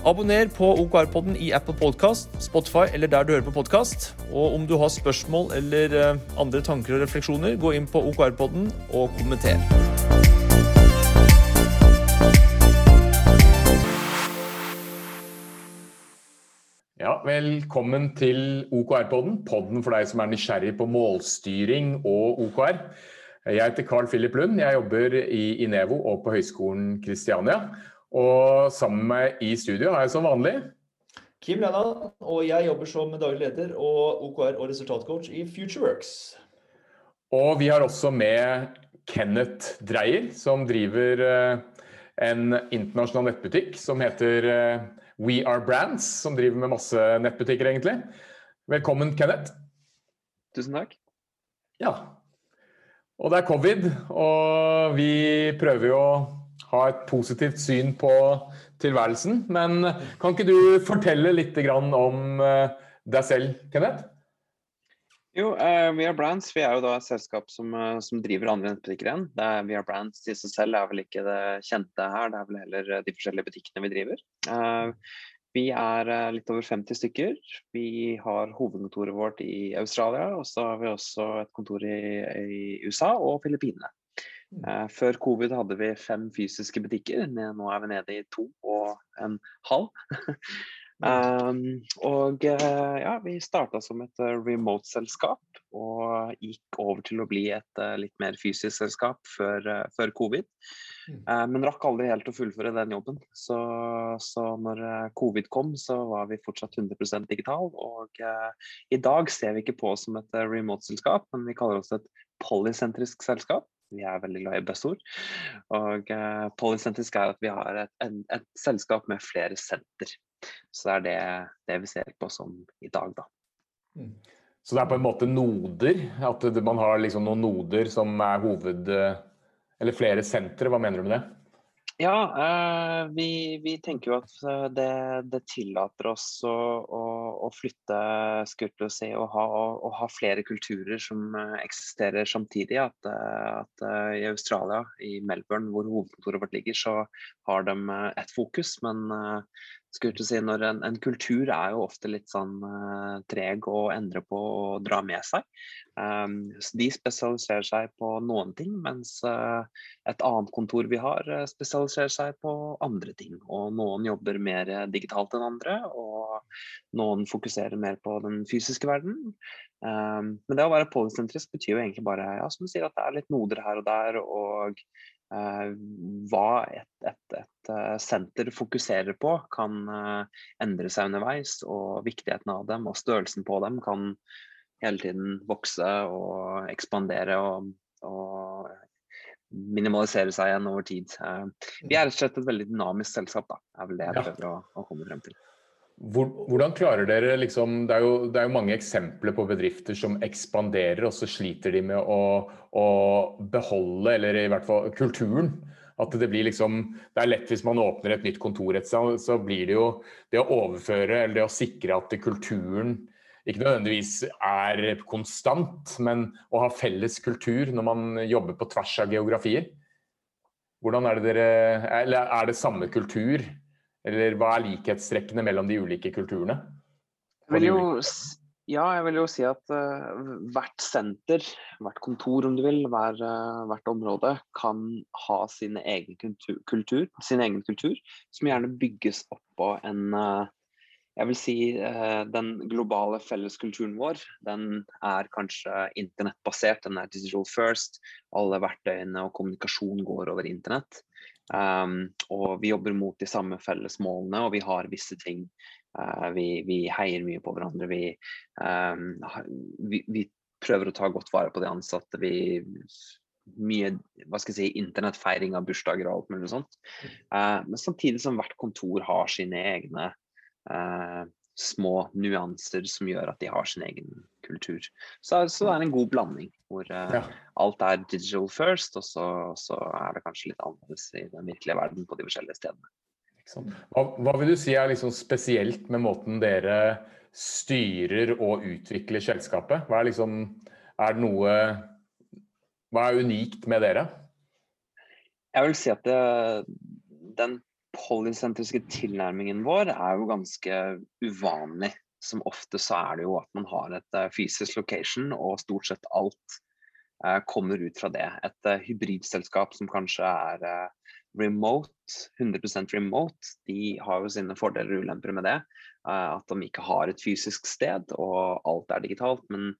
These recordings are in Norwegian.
Abonner på OKR-podden i Apple Podcast, Spotify eller der du hører på podkast. Og om du har spørsmål eller eh, andre tanker og refleksjoner, gå inn på OKR-podden og kommenter. Ja, Velkommen til OKR-podden, podden for deg som er nysgjerrig på målstyring og OKR. Jeg heter Carl Philip Lund, jeg jobber i Inevo og på Høgskolen Kristiania. Og sammen med i studio har jeg som vanlig Kim Lennan, og jeg jobber som daglig leder og OKR og resultatcoach i FutureWorks. Og vi har også med Kenneth Dreyer, som driver eh, en internasjonal nettbutikk som heter eh, We Are Brands, som driver med masse nettbutikker, egentlig. Velkommen, Kenneth. Tusen takk. Ja. Og det er covid, og vi prøver jo å ha et positivt syn på tilværelsen. Men kan ikke du fortelle litt om eh, deg selv, Kenneth? Jo, uh, We Are Brands vi er jo da et selskap som, uh, som driver andre nettbutikker igjen. Det er We Are Brands i seg selv er vel ikke det kjente her, det er vel heller de forskjellige butikkene vi driver. Uh, vi er litt over 50 stykker. Vi har hovedkontoret vårt i Australia, og så har vi også et kontor i, i USA og Filippinene. Uh, før covid hadde vi fem fysiske butikker, nå er vi nede i to og en halv. um, og uh, ja, vi starta som et uh, remote-selskap og gikk over til å bli et litt mer fysisk selskap før, før covid. Mm. men rakk aldri helt å fullføre den jobben. Så, så når covid kom, så var vi fortsatt 100% digital. Og i dag ser vi ikke på oss som et remote-selskap, men vi kaller oss et polysentrisk selskap. Vi er veldig glad i buzzord. Og uh, polysentrisk er at vi har et, en, et, selskap med flere senter. Så det er det, det, vi ser på som i dag, da. Mm. Så det er på en måte noder? At man har liksom noen noder som er hoved... Eller flere sentre, hva mener du med det? Ja, eh, vi, vi, tenker jo at eh, det, det tillater oss å, å, å flytte skuttet og, ha, og, ha, flere kulturer som eh, eksisterer samtidig. At, eh, at, I Australia, i Melbourne, hvor hovedkontoret vårt ligger, så har de ett fokus. Men skulle si, når en, en, kultur er jo ofte litt sånn uh, treg å endre på og dra med seg. Um, de spesialiserer seg på noen ting, mens uh, et annet kontor vi har, uh, spesialiserer seg på andre ting. Og noen jobber mer digitalt enn andre, og noen fokuserer mer på den fysiske verden. Um, men det å være polysentrisk betyr jo egentlig bare ja, som du sier, at det er litt noder her og der. og hva et, et, et, eh, senter fokuserer på, kan eh, endre seg underveis. Og viktigheten av dem og størrelsen på dem kan hele tiden vokse og ekspandere og, og minimalisere seg igjen over tid. Vi er rett og slett et veldig dynamisk selskap, da, er vel det jeg prøver å, å komme frem til. Hvordan klarer dere liksom, det er, jo, det er, jo, mange eksempler på bedrifter som ekspanderer, og så sliter de med å, å, beholde, eller i hvert fall kulturen. At det blir liksom Det er lett hvis man åpner et nytt kontor et sted, så blir det jo det å overføre eller det å sikre at kulturen ikke nødvendigvis er konstant, men å ha felles kultur når man jobber på tvers av geografier. Hvordan er det dere Eller er det samme kultur? Eller hva er likhetstrekkene mellom de ulike kulturene? Jeg vil jo, ja, jeg vil jo si at uh, hvert senter, hvert kontor om du vil, hver, uh, hvert område kan ha sin egen kultur, kultur, sin egen kultur, som gjerne bygges oppå en uh, jeg vil si Den globale felleskulturen vår den er kanskje internettbasert. Den er digital first. Alle verktøyene og kommunikasjon går over internett. Um, og vi jobber mot de samme felles målene, og vi har visse ting. Uh, vi, vi, heier mye på hverandre. Vi, um, vi, vi, prøver å ta godt vare på de ansatte. Vi mye hva skal jeg si, internettfeiring av bursdager og alt mulig sånt. Uh, men samtidig som hvert kontor har sine egne uh, små nuanser som gjør at de har sin egen kultur. Så, så det er en god blanding hvor uh, ja. alt er digital first, og så, så, er det kanskje litt annerledes i den virkelige verden på de forskjellige stedene. Hva, hva vil du si er liksom spesielt med måten dere styrer og utvikler selskapet? Hva er, liksom, er noe Hva er unikt med dere? Jeg vil si at det, den polysentriske tilnærmingen vår er jo ganske uvanlig. Som ofte så er det jo at man har et uh, fysisk location, og stort sett alt uh, kommer ut fra det. Et uh, hybridselskap som kanskje er remote, 100% remote, de har jo sine fordeler og ulemper med det. at de ikke har et fysisk sted, og alt er digitalt. Men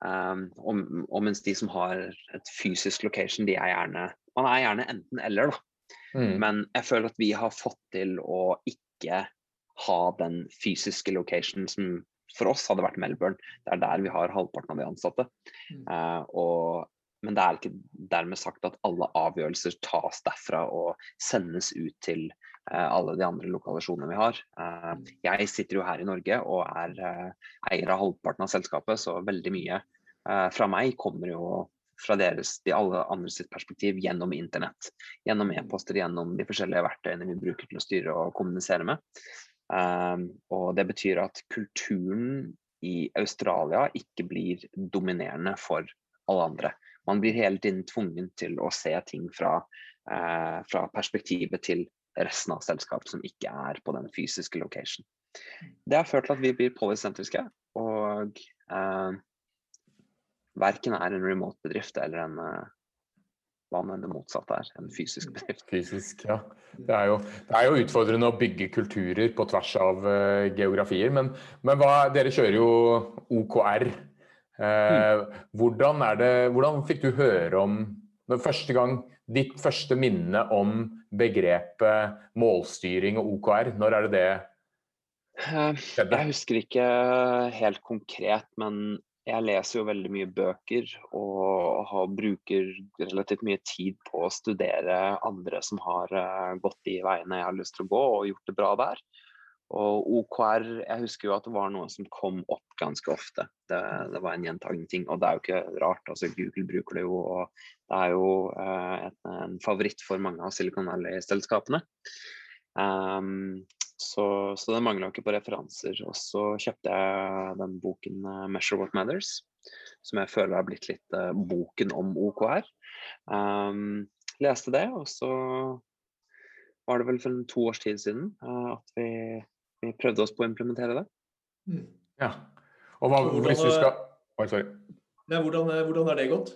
um, og, og mens de som har et fysisk location, de er gjerne Man er gjerne enten-eller, da. Mm. Men jeg føler at vi har fått til å ikke ha den fysiske locationen som for oss hadde vært Melbourne. Det er der vi har halvparten av de ansatte. Mm. Uh, og, men det er ikke dermed sagt at alle avgjørelser tas derfra og sendes ut til uh, alle de andre lokalisjonene vi har. Uh, jeg sitter jo her i Norge og er eier av halvparten av selskapet, så veldig mye fra meg kommer jo fra deres, de alle andre sitt perspektiv gjennom internett. Gjennom e-poster, gjennom de forskjellige verktøyene vi bruker til å styre og kommunisere med. Um, og det betyr at kulturen i Australia ikke blir dominerende for alle andre. Man blir hele tiden tvungen til å se ting fra, uh, fra perspektivet til resten av selskapet som ikke er på den fysiske location. Det har ført til at vi blir polysentriske. Og uh, verken er en remote-bedrift eller en uh, hva enn det motsatte er, en fysisk bedrift. Fysisk, ja. Det er, jo, det er jo utfordrende å bygge kulturer på tvers av uh, geografier. Men, men hva, dere kjører jo OKR. Uh, mm. hvordan, det, hvordan, fikk du høre om første gang, ditt første minne om begrepet målstyring og OKR? Når er det det skjedde? Jeg husker ikke helt konkret, men jeg leser jo veldig mye bøker og har, bruker relativt mye tid på å studere andre som har uh, gått de veiene jeg har lyst til å gå og gjort det bra der. Og OKR, jeg husker jo at det var noe som kom opp ganske ofte. Det, det var en gjentagende ting, og det er jo ikke rart. altså Google bruker det jo, og det er jo uh, en, en, favoritt for mange av Silicon Valley-selskapene. Um, så, så det mangla ikke på referanser. Og så kjøpte jeg den boken uh, 'Measure What Matters', som jeg føler har blitt litt uh, boken om OKR. Um, leste det, og så var det vel for en to års tid siden uh, at vi, vi, prøvde oss på å implementere det. Mm. Ja. Og hva, hvordan, hvis du skal Oi, sorry. Nei, hvordan, hvordan har det gått?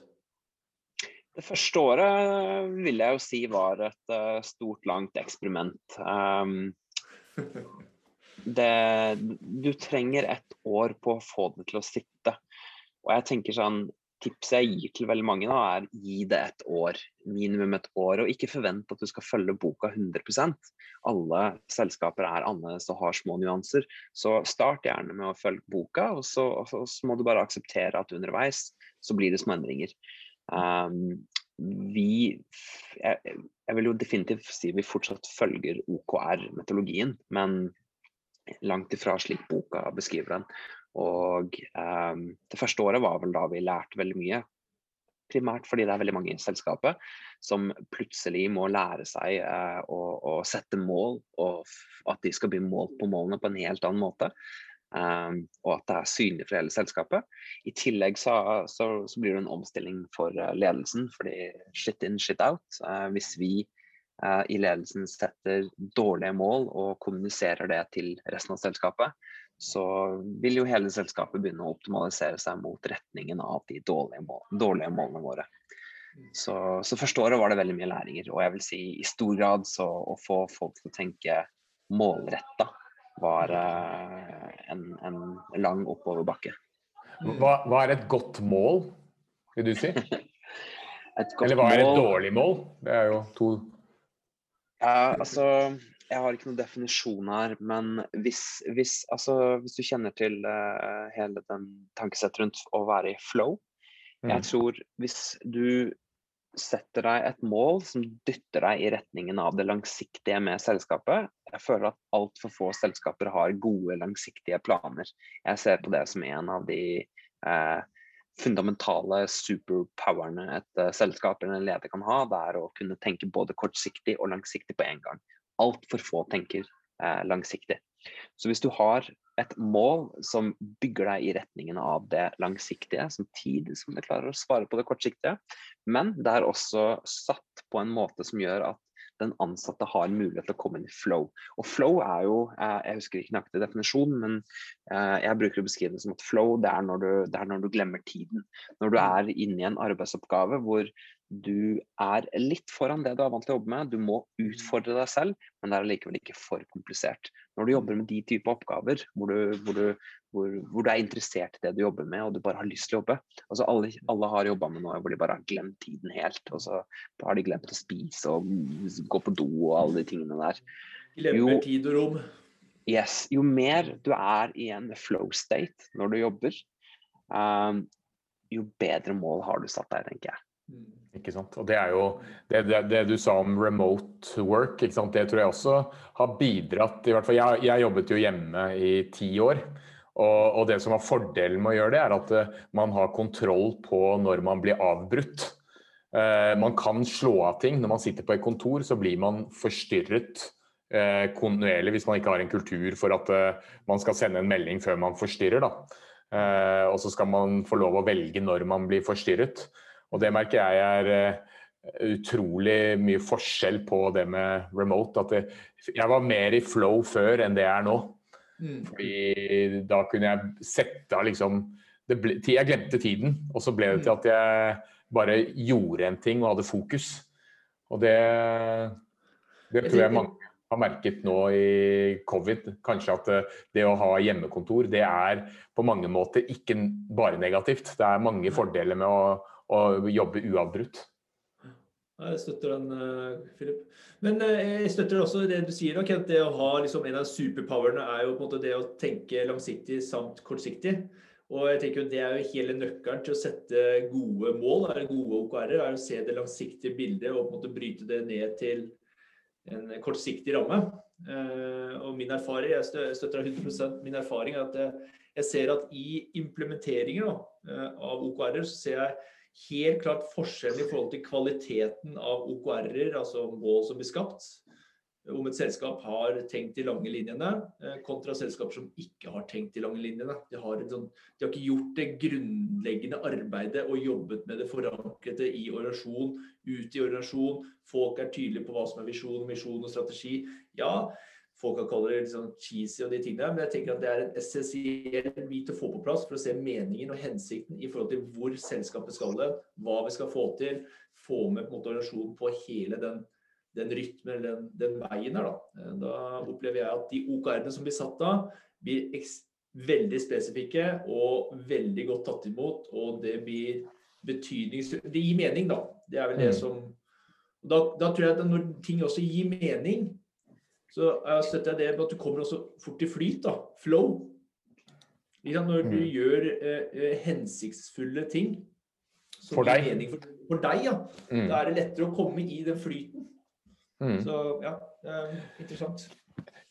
Det første året vil jeg jo si var et uh, stort, langt eksperiment. Um, det, du trenger et år på å få det til å sitte. Og jeg tenker sånn Tipset jeg gir til veldig mange, da, er gi det et år. Minimum et år. Og ikke forvent at du skal følge boka 100 Alle selskaper er annerledes og har små nyanser. Så start gjerne med å følge boka, og så, og så må du bare akseptere at underveis så blir det små endringer. Um, vi jeg, jeg, vil jo definitivt si vi fortsatt følger OKR-metodologien, men langt ifra slik boka beskriver den. Og um, det første året var vel da vi lærte veldig mye. Primært fordi det er veldig mange i selskapet som plutselig må lære seg uh, å, å, sette mål, og at de skal bli målt på målene på en helt annen måte. Um, og at det er synlig for hele selskapet. I tillegg så, så, så blir det en omstilling for uh, ledelsen, fordi shit in, shit out. Uh, hvis vi uh, i ledelsen setter dårlige mål og kommuniserer det til resten av selskapet, så vil jo hele selskapet begynne å optimalisere seg mot retningen av de dårlige, mål, dårlige målene våre. Så, så første året var det veldig mye læringer, og jeg vil si i stor grad så å få folk til å tenke målretta var eh, en, en lang oppoverbakke. Hva, hva er et godt mål, vil du si? Eller hva er et dårlig mål? Det er jo to Ja, altså Jeg har ikke noen definisjon her, men hvis, hvis, altså, hvis du kjenner til uh, hele den tankesettet rundt å være i flow Jeg mm. tror hvis du setter deg et mål som dytter deg i retningen av det langsiktige med selskapet. Jeg føler at altfor få selskaper har gode, langsiktige planer. Jeg ser på det som en av de eh, fundamentale superpowerne et uh, selskap eller en leder kan ha. Det er å kunne tenke både kortsiktig og langsiktig på en gang. Altfor få tenker eh, langsiktig. Så hvis du har et mål som bygger deg i retningen av det langsiktige, samtidig som det klarer å svare på det kortsiktige, men det er også satt på en måte som gjør at den ansatte har mulighet til å komme inn i flow. Og flow er jo, eh, jeg husker ikke nøyaktig definisjonen, men eh, jeg bruker å beskrive det som at flow det er, når du, det er når du glemmer tiden. Når du mm. er inne i en arbeidsoppgave hvor du er litt foran det du er vant til å jobbe med. Du må utfordre deg selv, men det er likevel ikke for komplisert. Når du jobber med de type oppgaver hvor du, hvor, du, hvor, hvor du, er interessert i det du jobber med og du bare har lyst til å jobbe altså Alle, alle har jobba med noe hvor de bare har glemt tiden helt. Og så har de glemt å spise og gå på do og alle de tingene der. Glemmer tid og rom. Yes. Jo mer du er i en flow state når du jobber, um, jo bedre mål har du satt deg, tenker jeg. Ikke sant? Og Det er jo det, det, det, du sa om remote work, det tror jeg også har bidratt i hvert fall, Jeg, jeg jobbet jo hjemme i ti år. Og, og, det som var fordelen med å gjøre det, er at uh, man har kontroll på når man blir avbrutt. Uh, man kan slå av ting. Når man sitter på et kontor, så blir man forstyrret uh, kontinuerlig hvis man ikke har en kultur for at man skal sende en melding før man forstyrrer. Og så skal man få lov å velge når man blir forstyrret. Og det merker jeg er eh, utrolig mye forskjell på det med remote. At det, jeg var mer i flow før enn det jeg er nå. Mm. Fordi da kunne jeg sette av liksom ble, Jeg glemte tiden, og så ble det til at jeg bare gjorde en ting og hadde fokus. Og det, det tror jeg mange har merket nå i covid. Kanskje at eh, det å ha hjemmekontor, det er på mange måter ikke bare negativt. Det er mange fordeler med å og jobbe uavbrutt. Jeg støtter den, uh, Philip. Men uh, jeg støtter også det du sier. Kent, det å ha liksom, En av superpowerne er jo på en måte det å tenke langsiktig samt kortsiktig. Og jeg tenker jo Det er jo hele nøkkelen til å sette gode mål, er gode OKR-er. er å Se det langsiktige bildet og på en måte bryte det ned til en kortsiktig ramme. Uh, og min erfaring, Jeg støtter 100% min erfaring er at jeg ser at i implementeringer av OKR-er så ser jeg helt klart forskjellen i forhold til kvaliteten av OKR-er, altså mål som blir skapt. Om et selskap har tenkt de lange linjene, eh, kontra selskaper som ikke har tenkt de lange linjene. De har, sånn, de har ikke gjort det grunnleggende arbeidet og jobbet med det forankrede i organisasjon, ut i organisasjon. Folk er tydelige på hva som er visjon, misjon og strategi. Ja, folk har kaller det sånn cheesy og de tingene, men jeg tenker at det er en essensiell bit å få på plass for å se meningen og hensikten i forhold til hvor selskapet skal det, hva vi skal få til, få med på en måte organisasjonen på hele den, den rytmen eller den, den, veien her. Da. Da opplever jeg at de OKR-ene som blir satt da, blir veldig spesifikke og veldig godt tatt imot, og det blir betydningsfullt Det gir mening, da. Det er vel det mm. som da, da tror jeg at når ting også gir mening, så jeg støtter jeg det med at du kommer også fort i flyt. da, Flow. Når du mm. gjør eh, eh, hensiktsfulle ting for deg. for, for deg, ja. Mm. da er det lettere å komme i den flyten. Mm. Så ja, er interessant.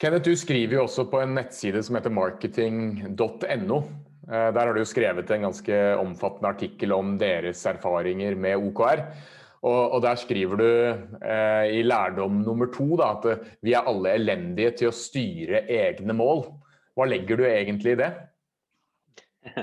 Kenneth, du skriver jo også på en nettside som heter marketing.no. Eh, der har du skrevet en ganske omfattende artikkel om deres erfaringer med OKR. Og, og der skriver du eh, i lærdom nummer to da, at eh, vi er alle elendige til å styre egne mål. Hva legger du egentlig i det?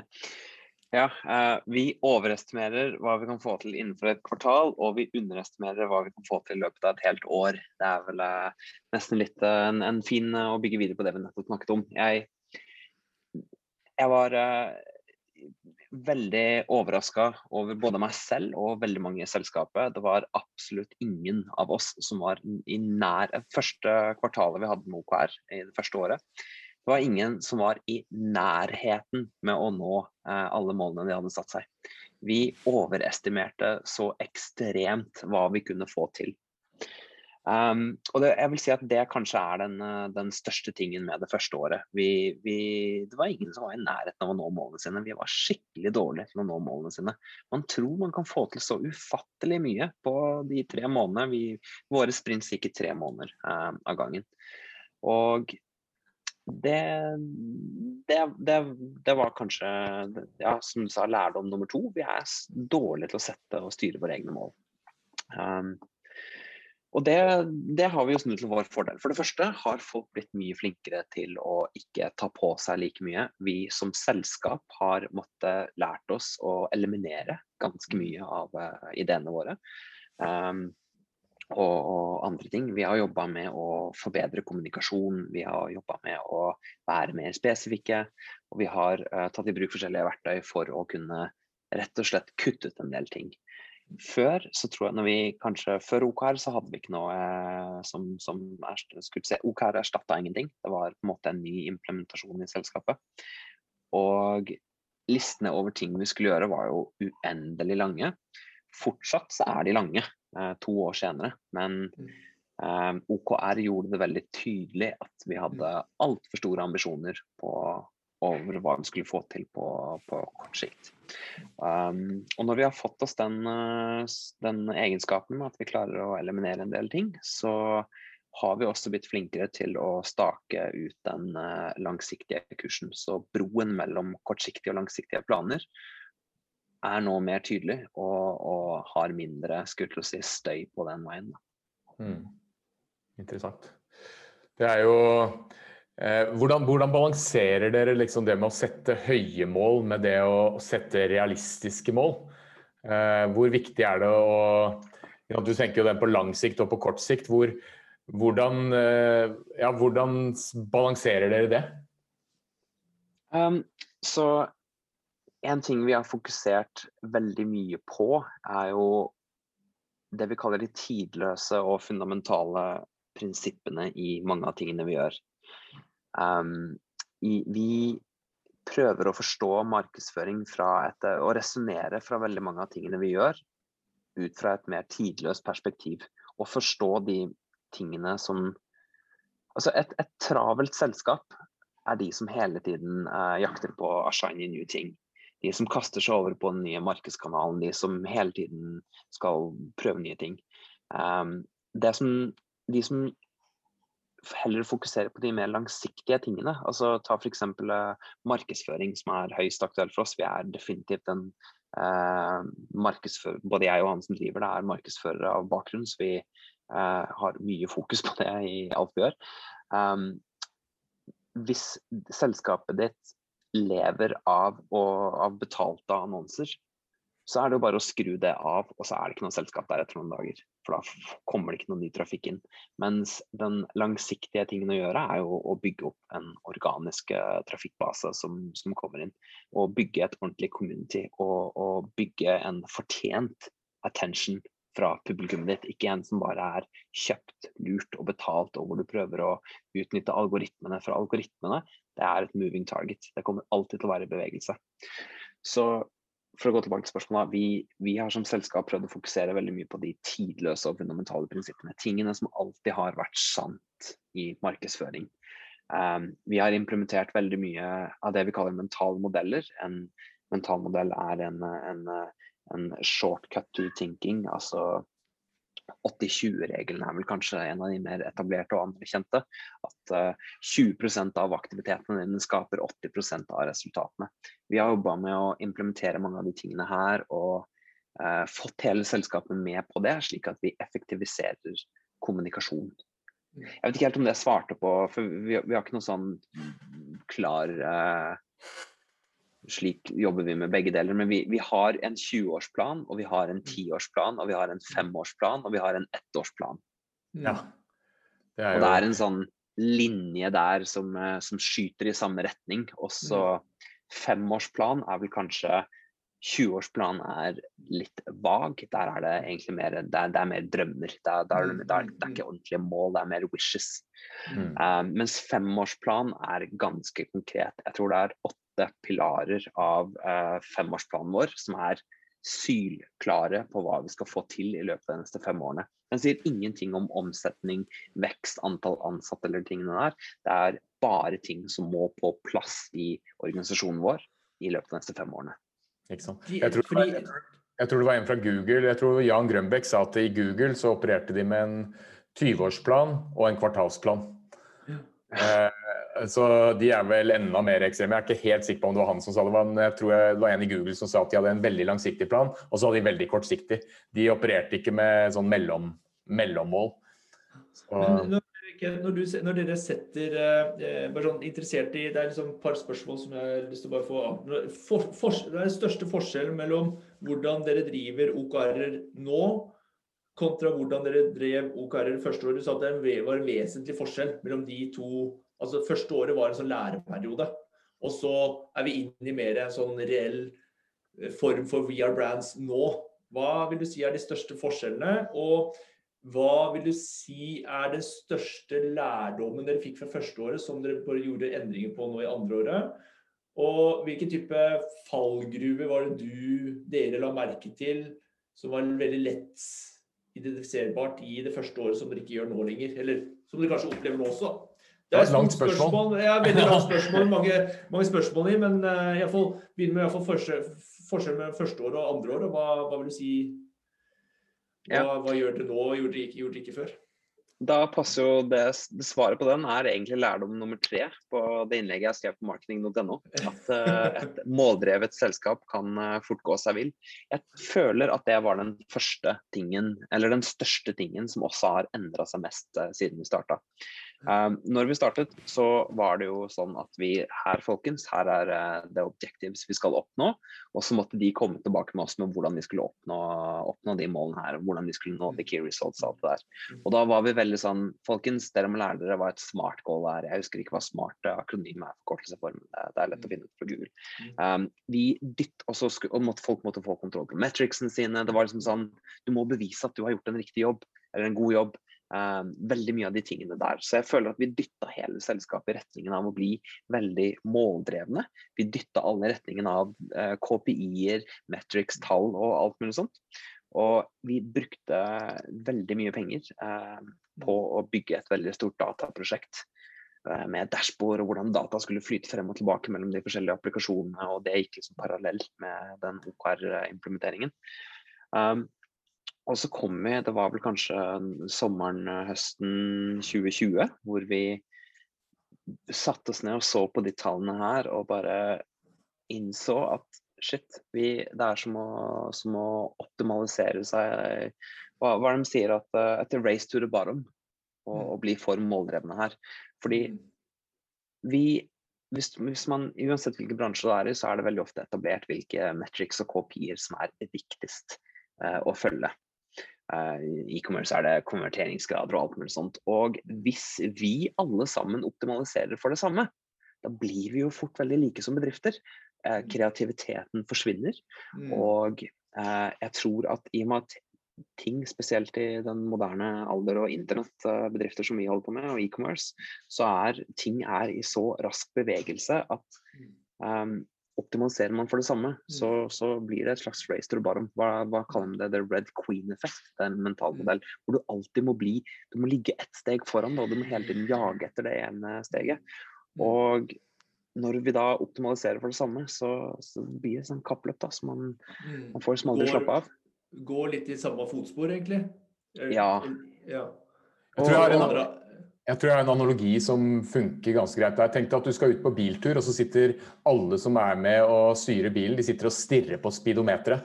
Ja, eh, Vi overestimerer hva vi kan få til innenfor et kvartal, og vi underestimerer hva vi kan få til i løpet av et helt år. Det er vel eh, nesten litt eh, en, en, fin å bygge videre på det vi nettopp snakket om. Jeg, jeg var veldig overraska over både meg selv og veldig mange i selskapet. Det var absolutt ingen av oss som var i nær Første kvartalet vi hadde med OKR i det første året. Det var ingen som var i nærheten med å nå eh, alle målene de hadde satt seg. Vi overestimerte så ekstremt hva vi kunne få til. Um, og det, jeg vil si at det kanskje er den, eh, den største tingen med det første året. Vi, vi, det var ingen som var i nærheten av å nå målene sine. Vi var skikkelig dårlige til å nå målene sine. Man tror man kan få til så ufattelig mye på de tre månedene. Vi, våre sprints gikk i tre måneder um, av gangen. Og det, det, det, det, var kanskje, ja, som du sa, lærdom nummer to. Vi er dårlige til å sette og styre våre egne mål. Um, og det, det, har vi jo snudd til vår fordel. For det første har folk blitt mye flinkere til å ikke ta på seg like mye. Vi som selskap har måttet lært oss å eliminere ganske mye av uh, ideene våre. Um, og, og, andre ting. Vi har jobba med å forbedre kommunikasjon, vi har jobba med å være mer spesifikke. Og vi har uh, tatt i bruk forskjellige verktøy for å kunne rett og slett kutte ut en del ting før så tror jeg når vi kanskje Før OKR så hadde vi ikke noe eh, som, som er, skulle se, OKR erstatta ingenting. Det var på en måte en ny implementasjon i selskapet. Og listene over ting vi skulle gjøre var jo uendelig lange. Fortsatt så er de lange, eh, to år senere. Men eh, OKR gjorde det veldig tydelig at vi hadde altfor store ambisjoner på over hva vi skulle få til på, på kort sikt. Um, og når vi har fått oss den, eh, den, egenskapen at vi klarer å eliminere en del ting, så har vi også blitt flinkere til å stake ut den uh, langsiktige kursen. Så broen mellom kortsiktige og langsiktige planer er nå mer tydelig og, og har mindre si, støy på den veien. Mm. Interessant. Det er jo Eh, hvordan, hvordan, balanserer dere liksom det med å sette høye mål med det å sette realistiske mål? Eh, hvor viktig er det å Du tenker jo den på lang sikt og på kort sikt. Hvor, hvordan, eh, ja, hvordan, balanserer dere det? Um, så en ting vi har fokusert veldig mye på, er jo det vi kaller de tidløse og fundamentale prinsippene i mange av tingene vi gjør. Um, i, vi prøver å forstå markedsføring et, og resonnere fra veldig mange av tingene vi gjør, ut fra et mer tidløst perspektiv. Og forstå de tingene som Altså et, et travelt selskap er de som hele tiden uh, jakter på a shiny new ting. De som kaster seg over på den nye markedskanalen, de som hele tiden skal prøve nye ting. Um, som, de som heller fokusere på de mer langsiktige tingene. Altså Ta f.eks. Uh, markedsføring, som er høyst aktuelt for oss. Vi er definitivt en uh, markedsfører, både jeg og han som driver det, er markedsførere av bakgrunn, så vi uh, har mye fokus på det i alt vi gjør. Um, hvis selskapet ditt lever av, og, av betalte annonser, så er det jo bare å skru det av, og så er det ikke noe selskap der etter noen dager. For da kommer det ikke noe ny trafikk inn. Mens den langsiktige tingen å gjøre er jo å bygge opp en organisk eh, trafikkbase som, som kommer inn. Og bygge et ordentlig community, og, og bygge en fortjent attention fra publikummet ditt. Ikke en som bare er kjøpt, lurt og betalt, og hvor du prøver å utnytte algoritmene. fra algoritmene det er et moving target. Det kommer alltid til å være i bevegelse. Så for å gå tilbake til spørsmålet, vi, vi, har som selskap prøvd å fokusere veldig mye på de tidløse og fundamentale prinsippene. Tingene som alltid har vært sant i markedsføring. Um, vi har implementert veldig mye av det vi kaller mentale modeller. En mental modell er en, en, en shortcut to thinking. altså 80-20-regelen er vel kanskje en av de mer etablerte og anerkjente. At uh, eh, 20% av aktivitetene dine skaper 80% av resultatene. Vi har jobba med å implementere mange av de tingene her og eh, fått hele selskapet med på det, slik at vi effektiviserer kommunikasjon. Jeg vet ikke helt om det svarte på, for vi, vi har ikke noe sånn klar uh, slik jobber vi med begge deler. Men vi, vi har en 20-årsplan, og vi har en 10-årsplan, og vi har en 5-årsplan, og vi har en ettårsplan. Ja. Det jo... Og det er en sånn linje der som, eh, som skyter i samme retning. Og så femårsplan er vel kanskje 20-årsplan er litt vag. Der er det egentlig mer, det er, det er mer drømmer. Det er, det, er, det er, ikke ordentlige mål, det er mer wishes. Mm. Um, mens femårsplan er ganske konkret. Jeg tror det er åtte pilarer av uh, femårsplanen vår som er sylklare på hva vi skal få til i løpet av de neste fem årene. Den sier ingenting om omsetning, vekst, antall ansatte eller tingene der. Det er bare ting som må på plass i organisasjonen vår i løpet av de neste fem årene. Jeg tror, var, jeg tror, det var en fra Google, jeg tror Jan Grønbæk sa at i Google så opererte de med en 20-årsplan og en kvartalsplan. Ja. Eh, så de er vel enda mer ekstreme. Jeg er ikke helt sikker på om det var han som sa det, men jeg tror det var en i Google som sa at de hadde en veldig langsiktig plan, og så hadde de veldig kortsiktig. De opererte ikke med sånn mellom, mellommål. Så... Når, du, når, dere setter eh, bare sånn interessert i Det er liksom et par spørsmål som jeg har lyst til å bare få for, for, Det er den største forskjellen mellom hvordan dere driver OKR-er nå kontra hvordan dere drev OKR-er første år. Du sa at det var en vesentlig forskjell mellom de to Altså Første året var en sånn læreperiode. Og så er vi inn i mer en sånn reell eh, form for VR brands nå. Hva vil du si er de største forskjellene? Og hva vil du si er den største lærdommen dere fikk fra første året, som dere bare gjorde endringer på nå i andre året? Og hvilken type fallgruve var det du, dere la merke til, som var veldig lett identifiserbart i det første året, som dere ikke gjør nå lenger? Eller som dere kanskje opplever nå også? Det er et langt spørsmål. spørsmål. Ja, veldig langt spørsmål. Mange, mange spørsmål i, men jeg får begynne med iallfall forskjell, forskjell med første år og andre år. Hva, hva vil du si hva, hva gjør dere nå og gjorde dere ikke, gjorde ikke før? Da passer jo det, det, Svaret på den er egentlig lærdom nummer tre på det innlegget jeg skrev på marketing.no. At uh, et måldrevet selskap kan uh, fort gå seg vill. Jeg føler at det var den første tingen, eller den største tingen som også har endra seg mest uh, siden vi starta. Um, når vi startet, så var det jo sånn at vi her, folkens, her er uh, det objectives vi skal oppnå. Og så måtte de komme tilbake med oss med hvordan de skulle oppnå, oppnå de målene her. Hvordan de skulle nå the key results og alt det der. Mm. Og da var vi veldig sånn Folkens, dere må lære dere hva et smart goal er. Jeg husker ikke hva smart akronym er forkortelse for, det, det, er lett å finne ut på Google. Um, vi dytt, og så og måtte, folk måtte få kontroll på metricsene sine. Det var liksom sånn Du må bevise at du har gjort en riktig jobb, eller en god jobb. Uh, veldig mye av de tingene der. Så jeg føler at vi dytta hele selskapet i retningen av å bli veldig måldrevne. Vi dytta alle i retningen av uh, KPI-er, metrics, tall og alt mulig sånt. Og vi brukte veldig mye penger uh, på å bygge et veldig stort dataprosjekt med dashbord og hvordan data skulle flyte frem og tilbake mellom de forskjellige applikasjonene, og det gikk liksom parallelt med den OKR-implementeringen. Um, og så kom vi, det var vel kanskje sommeren, eh, høsten 2020, hvor vi satte oss ned og så på de tallene her og bare innså at shit, vi, det er som å, som å optimalisere seg hva, hva de sier? At uh, at race to the bottom. Og, og bli for måldrevne her. Fordi mm. vi hvis, hvis, man, Uansett hvilken bransje det er i, så er det veldig ofte etablert hvilke metrics og kopier som er viktigst uh, å følge. Uh, E-commerce er det konverteringsgrader og alt mulig sånt. Og hvis vi alle sammen optimaliserer for det samme, da blir vi jo fort veldig like som bedrifter. Uh, kreativiteten forsvinner. Mm. Og uh, jeg tror at i og med at ting, spesielt i den moderne alder og internettbedrifter som vi holder på med, og e-commerce, så er ting er i så rask bevegelse at um, optimaliserer man for det samme, så, mm. så blir det et slags race to the bottom. Hva, hva kaller man det? The red queen effect. Det er en mental mm. modell hvor du alltid må bli Du må ligge ett steg foran, og du må hele tiden jage etter det ene steget. Mm. Og når vi da optimaliserer for det samme, så, så blir det sånn kappløp, da, så man, man får liksom aldri slappe av. Går litt i samme fotspor, egentlig? Ja. ja. Jeg tror jeg har en, jeg tror det er en analogi som funker ganske greit. Jeg tenkte at Du skal ut på biltur, og så sitter alle som er med og styrer bilen, de sitter og stirrer på speedometeret.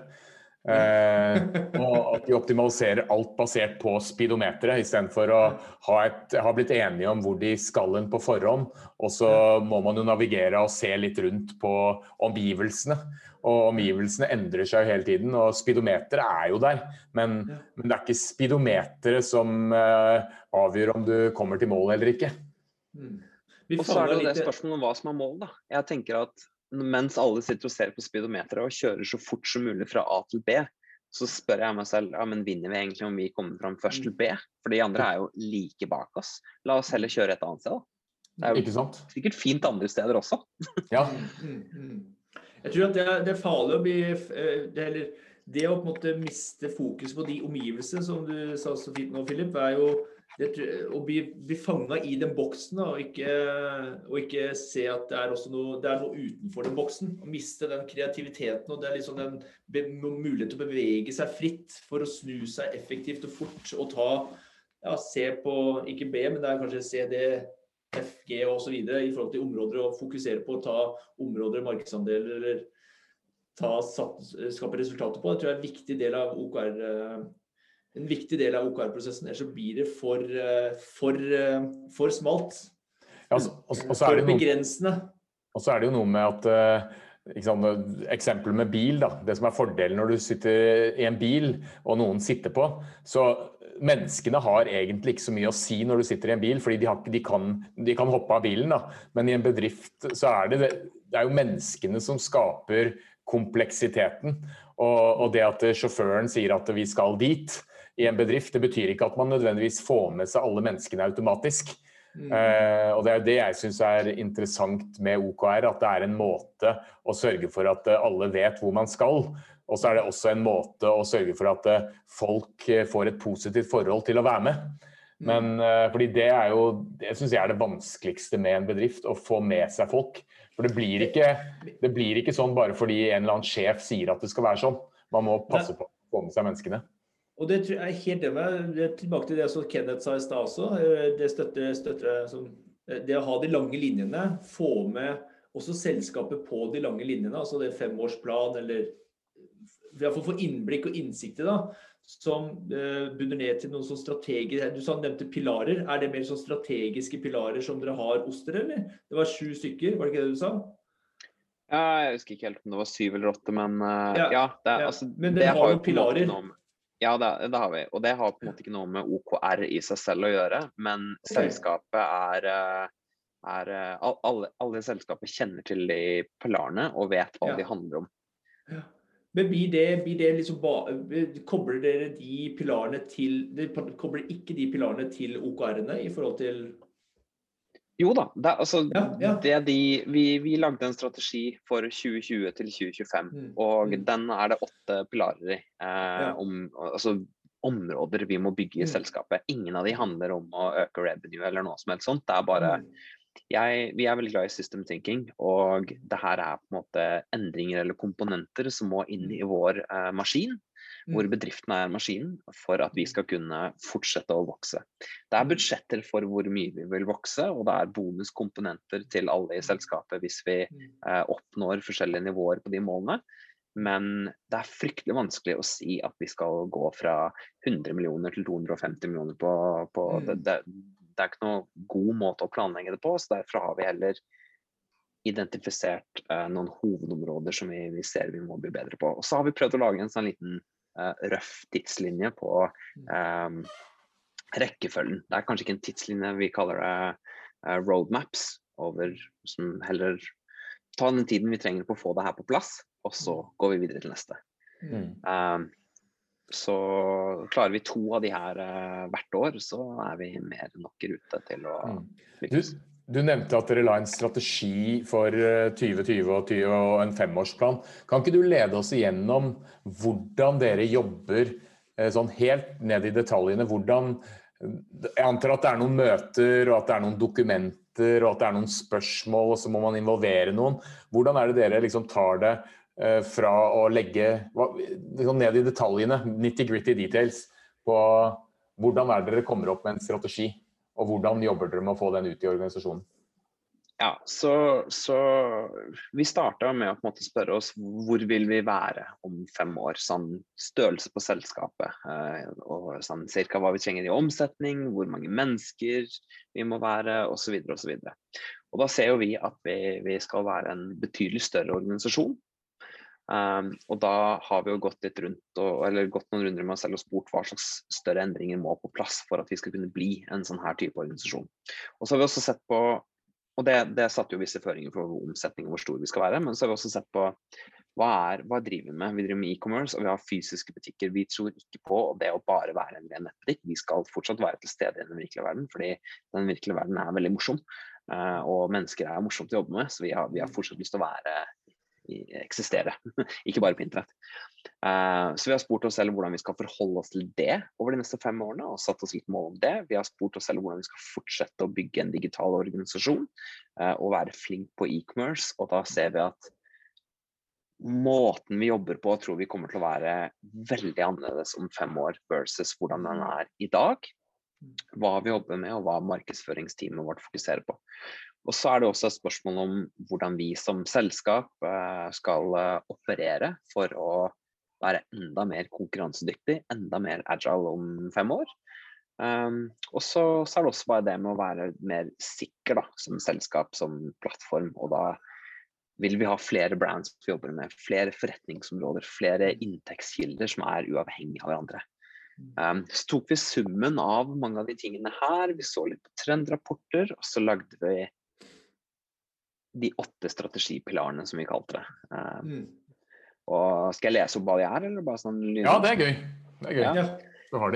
Eh, og at de optimaliserer alt basert på speedometeret, istedenfor å ha, et, ha blitt enige om hvor de skal hen på forhånd. Og så må man jo navigere og se litt rundt på omgivelsene. Og omgivelsene endrer seg jo hele tiden, og speedometeret er jo der. Men, men, det er ikke speedometeret som eh, avgjør om du kommer til mål eller ikke. Mm. Og så er det jo det spørsmålet om hva som er målet, da. Jeg tenker at mens alle sitter og ser på speedometeret og kjører så fort som mulig fra A til B, så spør jeg meg selv ja, men vinner vi egentlig om vi kommer fram først til B? For de andre er jo like bak oss. La oss heller kjøre et annet sted, da. Det er jo sikkert fint andre steder også. ja. Mm, mm, mm. Jeg tror at det er, det er farlig å bli eh, det, eller, det å på en måte miste fokus på de omgivelsene, som du sa så fint nå, Philip, er jo det, å bli, bli fanga i den boksen og ikke, og ikke, se at det er, noe, det er, noe, utenfor den boksen. Å miste den kreativiteten og det er liksom den mulighet til å bevege seg fritt for å snu seg effektivt og fort og ta ja, se på ikke B, men det er kanskje C, D, F, G osv. i forhold til områder og fokusere på å ta områder, markedsandeler eller ta, skape resultater på. Det tror jeg er en viktig del av OKR. Eh, en viktig del av OKR-prosessen. Ellers så blir det for, eh, for, eh, for smalt. Ja, og, også, også for er det begrensende. Og så er det jo noe med at Eksempel med bil. da, Det som er fordelen når du sitter i en bil og noen sitter på. så Menneskene har egentlig ikke så mye å si når du sitter i en bil, fordi de, har, de, kan, de kan, hoppe av bilen. da, Men i en bedrift så er det, det er jo menneskene som skaper kompleksiteten. Og, og, det at sjåføren sier at vi skal dit i en bedrift, det betyr ikke at man nødvendigvis får med seg alle menneskene automatisk. Mm. Uh, og Det er det jeg syns er interessant med OKR, at det er en måte å sørge for at alle vet hvor man skal. Og så er det også en måte å sørge for at folk får et positivt forhold til å være med. Mm. Men uh, fordi det er jo Det syns jeg er det vanskeligste med en bedrift, å få med seg folk. For det blir, ikke, det blir ikke sånn bare fordi en eller annen sjef sier at det skal være sånn. Man må passe på å få med seg menneskene. Og det tror jeg er helt enig med. Tilbake til det som Kenneth sa i stad også. Det støtter, støtter som, eh, det å ha de lange linjene, få med også selskapet på de lange linjene, altså det femårsplan eller Iallfall få innblikk og innsikt i det som eh, bunner ned til noen sånn strategiske Du sa, nevnte pilarer. Er det mer sånn strategiske pilarer som dere har hos dere, eller? Det var sju stykker, var det ikke det du sa? Ja, jeg husker ikke helt om det var syv eller åtte, men uh, ja. ja, det, ja. Altså, men dere har jo pilarer? Med, ja, det, det, har vi. Og det har på en måte ikke noe med OKR i seg selv å gjøre, men okay. selskapet er eh, er, alle, alle selskaper kjenner til de pilarene og vet hva ja. de handler om. Ja. Men blir det, blir det liksom Kobler dere de pilarene til Kobler ikke de pilarene til OKR-ene i forhold til jo da. Det, altså, ja, ja. Det de, vi, vi, lagde en strategi for 2020 til 2025, mm. og mm. den er det åtte pilarer i. Eh, ja. om, altså, områder vi må bygge i mm. selskapet. Ingen av de handler om å øke revenue eller noe som helst sånt. Det er bare mm jeg, vi er veldig glad i system thinking, og det her er på en måte endringer eller komponenter som må inn i vår eh, maskin, hvor bedriftene bedriften er maskinen, for at vi skal kunne fortsette å vokse. Det er budsjetter for hvor mye vi vil vokse, og det er bonuskomponenter til alle i selskapet hvis vi mm. eh, oppnår forskjellige nivåer på de målene. Men det er fryktelig vanskelig å si at vi skal gå fra 100 millioner til 250 millioner på, på mm. det, det, det er ikke noen god måte å planlegge det på. så Derfor har vi heller identifisert uh, noen hovedområder som vi, vi, ser vi må bli bedre på. Og så har vi prøvd å lage en sånn liten røff tidslinje på um, rekkefølgen. Det er kanskje ikke en tidslinje, vi kaller det uh, roadmaps over som heller ta den tiden vi trenger på å få det her på plass, og så mm. går vi videre til neste. Mm. Um, så klarer vi to av de her uh, hvert år, så er vi mer enn nok i rute til å mm. lykkes. Du, du, nevnte at dere la en strategi for 2020 eh, og, 20, og en femårsplan. Kan ikke du lede oss igjennom hvordan dere jobber uh, sånn helt ned i detaljene? Hvordan Jeg antar at det er noen møter og at det er noen dokumenter og at det er noen spørsmål, og så må man involvere noen. Hvordan er det dere liksom tar det Eh, fra å legge liksom ned i detaljene, nitty-gritty details, på hvordan er det dere kommer opp med en strategi, og hvordan jobber dere med å få den ut i organisasjonen? Ja, så, så Vi starta med å spørre oss hvor vil vi være om fem år. Sånn størrelse på selskapet. Eh, og sånn cirka hva vi trenger i omsetning, hvor mange mennesker vi må være osv. osv. Og da ser jo vi at vi, vi skal være en betydelig større organisasjon. Um, og da har vi jo gått litt rundt og, eller gått noen runder med oss selv og spurt hva slags større endringer må på plass for at vi skal kunne bli en sånn her type organisasjon. Og så har vi også sett på og det, det satte jo visse føringer for omsetning og hvor stor vi skal være. Men så har vi også sett på hva, er, hva driver vi med. Vi driver med e-commerce og vi har fysiske butikker. Vi tror ikke på det å bare være en ren nettbutikk. Vi skal fortsatt være til stede i den virkelige verden, fordi den virkelige verden er veldig morsom. Uh, og mennesker er morsomt å jobbe med, så vi har, vi har fortsatt lyst til å være eksistere, ikke bare på internett. Uh, så vi har spurt oss selv hvordan vi skal forholde oss til det over de neste fem årene, og satt oss litt mål om det. Vi har spurt oss selv hvordan vi skal fortsette å bygge en digital organisasjon uh, og være flink på e-commerce, og da ser vi at måten vi jobber på, tror vi kommer til å være veldig annerledes om fem år versus hvordan den er i dag. Hva vi jobber med, og hva markedsføringsteamet vårt fokuserer på. Og så er det også et spørsmål om hvordan vi som selskap uh, skal uh, operere for å være enda mer konkurransedyktig, enda mer agile om fem år. Um, og så, så, er det også bare det med å være mer sikker da, som selskap, som plattform. Og da vil vi ha flere brands vi jobber med, flere forretningsområder, flere inntektskilder som er uavhengige av hverandre. Um, så tok vi summen av mange av de tingene her, vi så litt på trendrapporter, og så lagde vi de åtte strategipilarene, som vi kalte det. Um, mm. Og Skal jeg lese opp hva de er, eller bare sånn Ja, det er gøy. Det er gøy. Ja.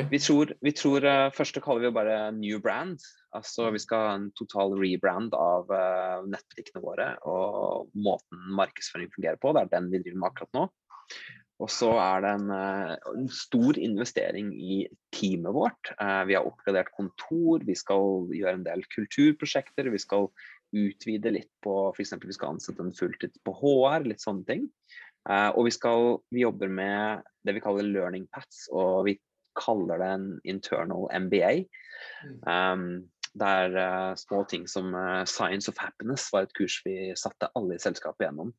Vi tror, vi tror uh, Første kaller vi bare new brand. Altså Vi skal ha en total rebrand av uh, nettbutikkene våre og måten markedsføring fungerer på. Det er den vi driver med akkurat nå. Og så er det en, uh, en, stor investering i teamet vårt. vi har oppgradert kontor, vi skal gjøre en del kulturprosjekter. Vi skal utvide litt på f.eks. vi skal ansette en fulltid på HR, litt sånne ting. Uh, og vi, skal, vi jobber med det vi kaller learning paths, og vi kaller det en internal MBA. Mm. Um, der uh, små ting som uh, Science of Happiness var et kurs vi satte alle i selskapet gjennom.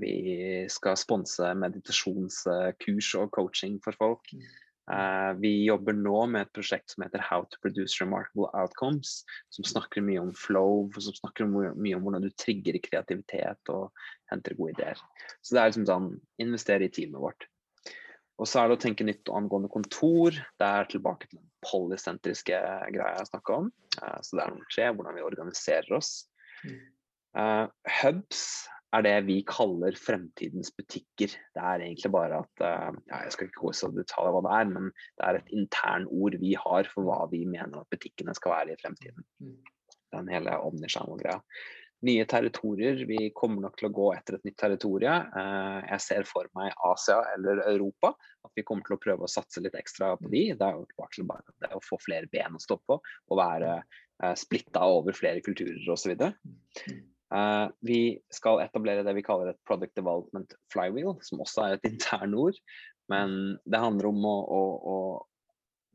vi skal sponse meditasjonskurs og coaching for folk. Uh, vi jobber nå med et prosjekt som heter How to Produce Remarkable Outcomes, som snakker mye om flow, som snakker mye om hvordan du trigger kreativitet og henter gode ideer. Så det er liksom sånn investere i teamet vårt. Og så er det å tenke nytt angående kontor. Det er tilbake til den polysentriske greia jeg snakka om. Uh, så det er nummer tre, hvordan vi organiserer oss. Uh, hubs er det vi kaller fremtidens butikker. Det er egentlig bare at uh, ja, Jeg skal ikke gå så detalj hva det er, men det er et internord vi har for hva vi mener at butikkene skal være i fremtiden. Mm. Den hele omnichannel-greia. Nye territorier. Vi kommer nok til å gå etter et nytt territorium. Uh, jeg ser for meg Asia eller Europa. At vi kommer til å prøve å satse litt ekstra på de. Det er jo bare, bare det å få flere ben å stå på og være uh, splitta over flere kulturer osv. Uh, vi skal etablere det vi kaller et product development flywheel, som også er et internord. Men det handler om å, å, å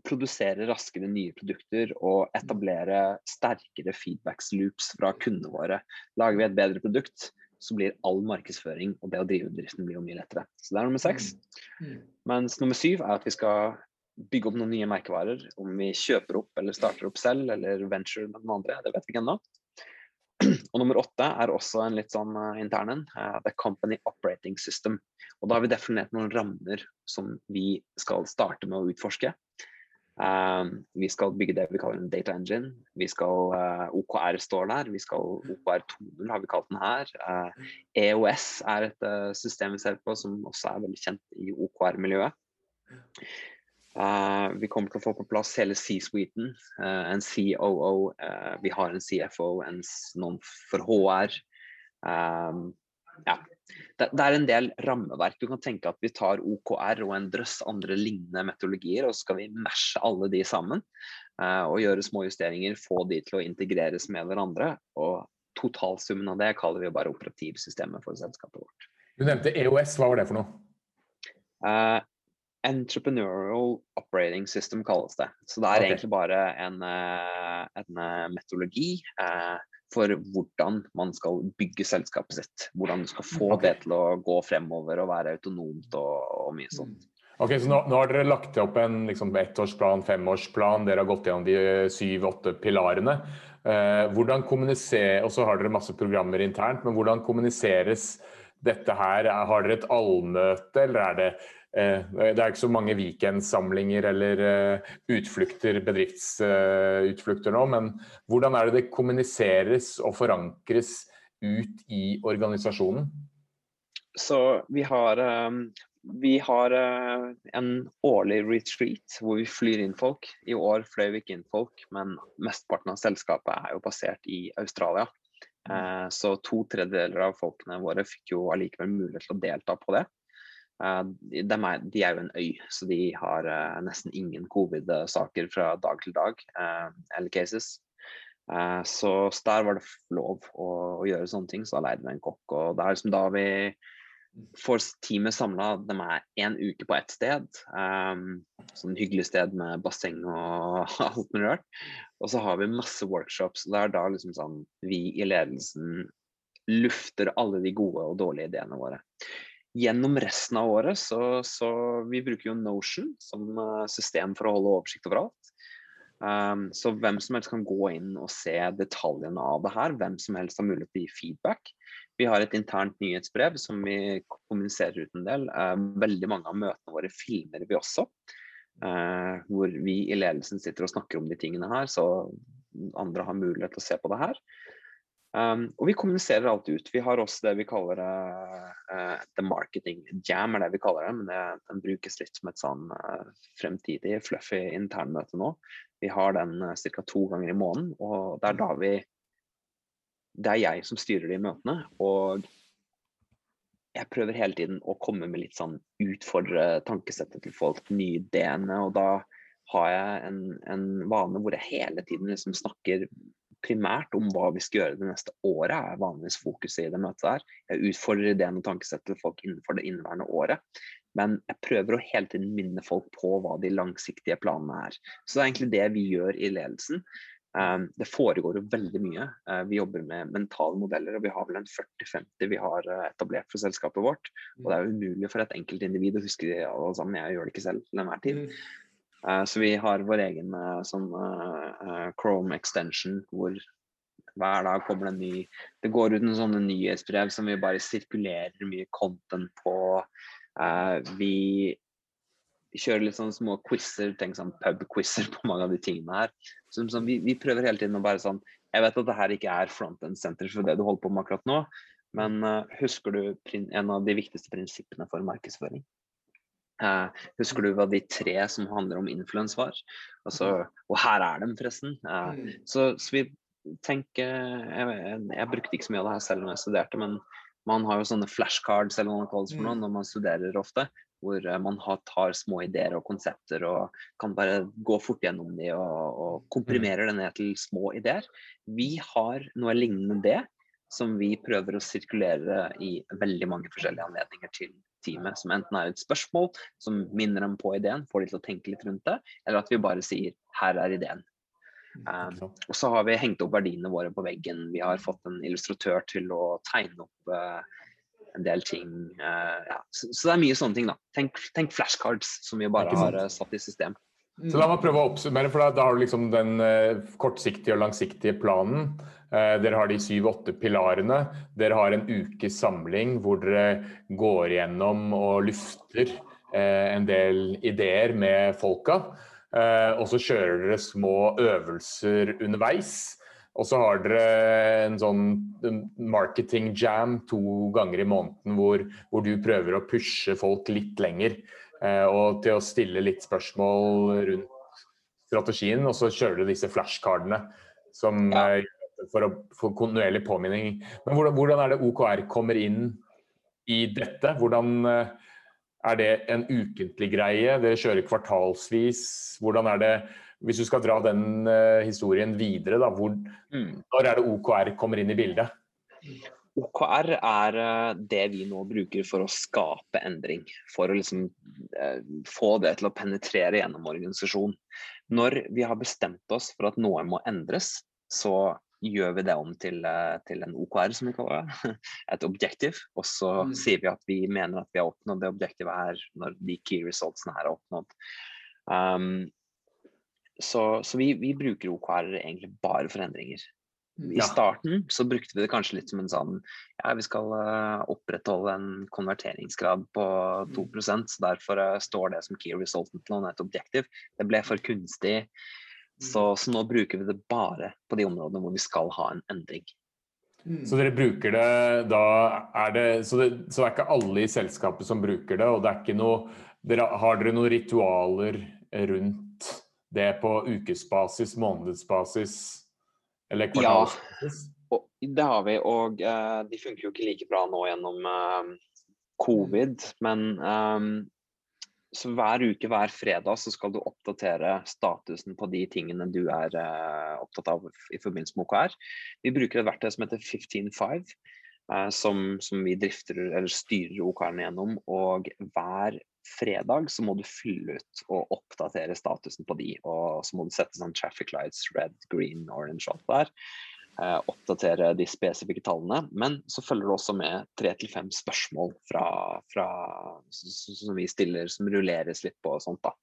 produsere raskere nye produkter og etablere sterkere feedbacks loops fra kundene våre. Lager vi et bedre produkt, så blir all markedsføring og det å drive bedriften blir jo mye lettere. Så det er nummer seks. Mm. Mm. Mens nummer syv er at vi skal bygge opp noen nye merkevarer. Om vi kjøper opp eller starter opp selv eller venture med den andre, det vet vi ikke ennå. Og nummer åtte er også en litt sånn uh, intern en. Uh, the Company Operating System. Og da har vi definert noen rammer som vi skal starte med å utforske. Uh, vi skal bygge det vi kaller en data engine. Vi skal, OKR står der. Vi skal, OKR 2.0 har vi kalt den her. EOS e er et system vi ser på som også er veldig kjent i OKR-miljøet. Uh, vi kommer til å få på plass hele C-suiten. Uh, en COO, uh, eh, vi har en CFO, en, noen for HR. Ja. Det, det, er en del rammeverk. Du kan tenke at vi tar OKR og en drøss andre lignende metodologier, og så skal vi mashe alle de sammen. og gjøre små justeringer, få de til å integreres med hverandre. Og totalsummen av det kaller vi bare operativsystemet for selskapet vårt. Du nevnte EOS, hva var det for noe? Entrepreneurial Operating System kalles det. Så det er okay. egentlig bare en, eh, en eh, metodologi eh, for hvordan man skal bygge selskapet sitt. Hvordan du skal få okay. det til å gå fremover og være autonomt og, og mye sånt. Ok, så nå, nå, har dere lagt opp en liksom, ettårsplan, femårsplan. Dere har gått gjennom de syv-åtte pilarene. Eh, hvordan kommuniserer, Og så har dere masse programmer internt, men hvordan kommuniseres dette her? Har dere et allmøte, eller er det det er ikke så mange weekendsamlinger eller eh, utflukter, bedriftsutflukter nå, men hvordan er det det kommuniseres og forankres ut i organisasjonen? Så vi har, eh, vi har en årlig retreat hvor vi flyr inn folk. I år fløy vi ikke inn folk, men mesteparten av selskapet er jo basert i Australia. Uh, så to tredjedeler av folkene våre fikk jo allikevel mulighet til å delta på det. Uh, de, er, de, er, jo en øy, så de har uh, nesten ingen covid-saker fra dag til dag. eller cases. Så, der var det lov å, å, gjøre sånne ting, så da leide vi en kokk. Og det er liksom da vi får teamet samla. De er én uke på ett sted. Um, sånn hyggelig sted med basseng og alt mulig rart. Og så har vi masse workshops. og Det er da liksom sånn vi i ledelsen lufter alle de gode og dårlige ideene våre. Gjennom resten av året så, så Vi bruker jo Notion som eh, system for å holde oversikt over alt. Um, så hvem som helst kan gå inn og se detaljene av det her. Hvem som helst har mulighet til å gi feedback. Vi har et internt nyhetsbrev som vi kommuniserer ut en del. Um, veldig mange av møtene våre filmer vi også. Uh, hvor vi i ledelsen sitter og snakker om de tingene her, så andre har mulighet til å se på det her. Um, og vi kommuniserer alt ut. Vi har også det vi kaller uh, the marketing jam, er det vi kaller det. Men det, den brukes litt som et sånn uh, fremtidig fluffy internmøte nå. Vi har den uh, ca. to ganger i måneden, og det er da vi det er jeg som styrer de møtene. Og jeg prøver hele tiden å komme med litt sånn utfordre tankesettet til folk, nye ideene. Og da har jeg en, en vane hvor jeg hele tiden liksom snakker primært om hva vi skal gjøre det neste året, er vanligvis fokuset i det møtet der. Jeg utfordrer ideen og tankesettet til folk innenfor det inneværende året. Men jeg prøver å hele tiden minne folk på hva de langsiktige planene er. Så det er egentlig det vi gjør i ledelsen. Um, det foregår jo veldig mye. Uh, vi jobber med mentale modeller, og vi har vel en 40-50 vi har uh, etablert for selskapet vårt. Og det er umulig for et enkeltindivid å huske det alle sammen. Jeg gjør det ikke selv til enhver tid. Uh, så vi har vår egen sånn Chrome extension hvor hver dag kommer det en ny Det går ut en sånne nyhetsbrev som vi bare sirkulerer mye content på. vi kjører litt sånne små quizer, tenk sånn pub-quizer på mange av de tingene her. Så, så vi, vi, prøver hele tiden å bare sånn Jeg vet at det her ikke er front-end center for det du holder på med akkurat nå, men uh, husker du en av de viktigste prinsippene for markedsføring? Uh, husker du hva de tre som handler om influens var? Altså, og her er dem, forresten. Eh, så, så, vi tenker jeg, jeg, brukte ikke så mye av det her selv når jeg studerte, men man har jo sånne flashcards eller noe kalles for noe, når man studerer ofte hvor eh, man har, tar små ideer og konsepter og kan bare gå fort gjennom de og, og mm. komprimerer det ned til små ideer. Vi har noe lignende det, som vi prøver å sirkulere i veldig mange forskjellige anledninger til teamet. Som enten er et spørsmål som minner dem på ideen, får de til å tenke litt rundt det, eller at vi bare sier 'her er ideen'. Um, og så har vi hengt opp verdiene våre på veggen. Vi har fått en illustratør til å tegne opp uh, en del ting. Uh, ja. så, så, det er mye sånne ting, da. Tenk, tenk flashcards som vi bare har uh, satt i system. Så la meg prøve å oppsummere, for da, da har du liksom den kortsiktige og langsiktige planen. Dere har de syv-åtte pilarene. Dere har en ukes samling hvor dere går gjennom og lufter en del ideer med folka. og så kjører dere små øvelser underveis. Og så har dere en sånn marketing jam to ganger i måneden hvor, hvor du prøver å pushe folk litt lenger. Eh, og til å stille litt spørsmål rundt strategien. Og så kjører du disse flashcardene som ja. Eh, for å få kontinuerlig påminning. Men hvordan, hvordan, er det OKR kommer inn i dette? Hvordan eh, er det en ukentlig greie? Dere kjører kvartalsvis. Hvordan er det hvis du skal dra den uh, historien videre, da, hvor, mm. når er det OKR kommer inn i bildet? OKR er uh, det vi nå bruker for å skape endring. For å liksom, få det til å penetrere gjennom organisasjonen. Når vi har bestemt oss for at noe må endres, så gjør vi det om til, til en OKR, som vi kaller det. Et objektiv. Og så mm. sier vi at vi mener at vi har oppnådd det objektivet her når de key resultsene her er oppnådd. Um, så, så vi, vi, bruker OKR egentlig bare for endringer. I ja. starten så brukte vi det kanskje litt som en sånn ja, vi skal uh, opprettholde en konverteringsgrad på 2 mm. så derfor uh, står det som key resultant til et objektiv. Det ble for kunstig. Så, mm. så, nå bruker vi det bare på de områdene hvor vi skal ha en endring. Mm. Så dere bruker det da er det så, det så, det er ikke alle i selskapet som bruker det, og det er ikke noe dere, Har dere noen ritualer rundt det på ukesbasis, månedsbasis eller kvartalsbasis? Ja. og, det har vi, og uh, de funker jo ikke like bra nå gjennom uh, covid. Men um, så hver uke, hver fredag, så skal du oppdatere statusen på de tingene du er uh, opptatt av i forbindelse med OKR. Vi bruker et verktøy som heter 155, uh, som, som, vi drifter eller styrer OKR-ene gjennom. Og hver fredag så må du fylle ut og oppdatere statusen på de. Og så må du sette sånn traffic lights, red, green, orange alt der. Eh, oppdatere de spesifikke tallene. Men så følger det også med tre til fem spørsmål fra, fra, som vi stiller, som rulleres litt på og sånt. da.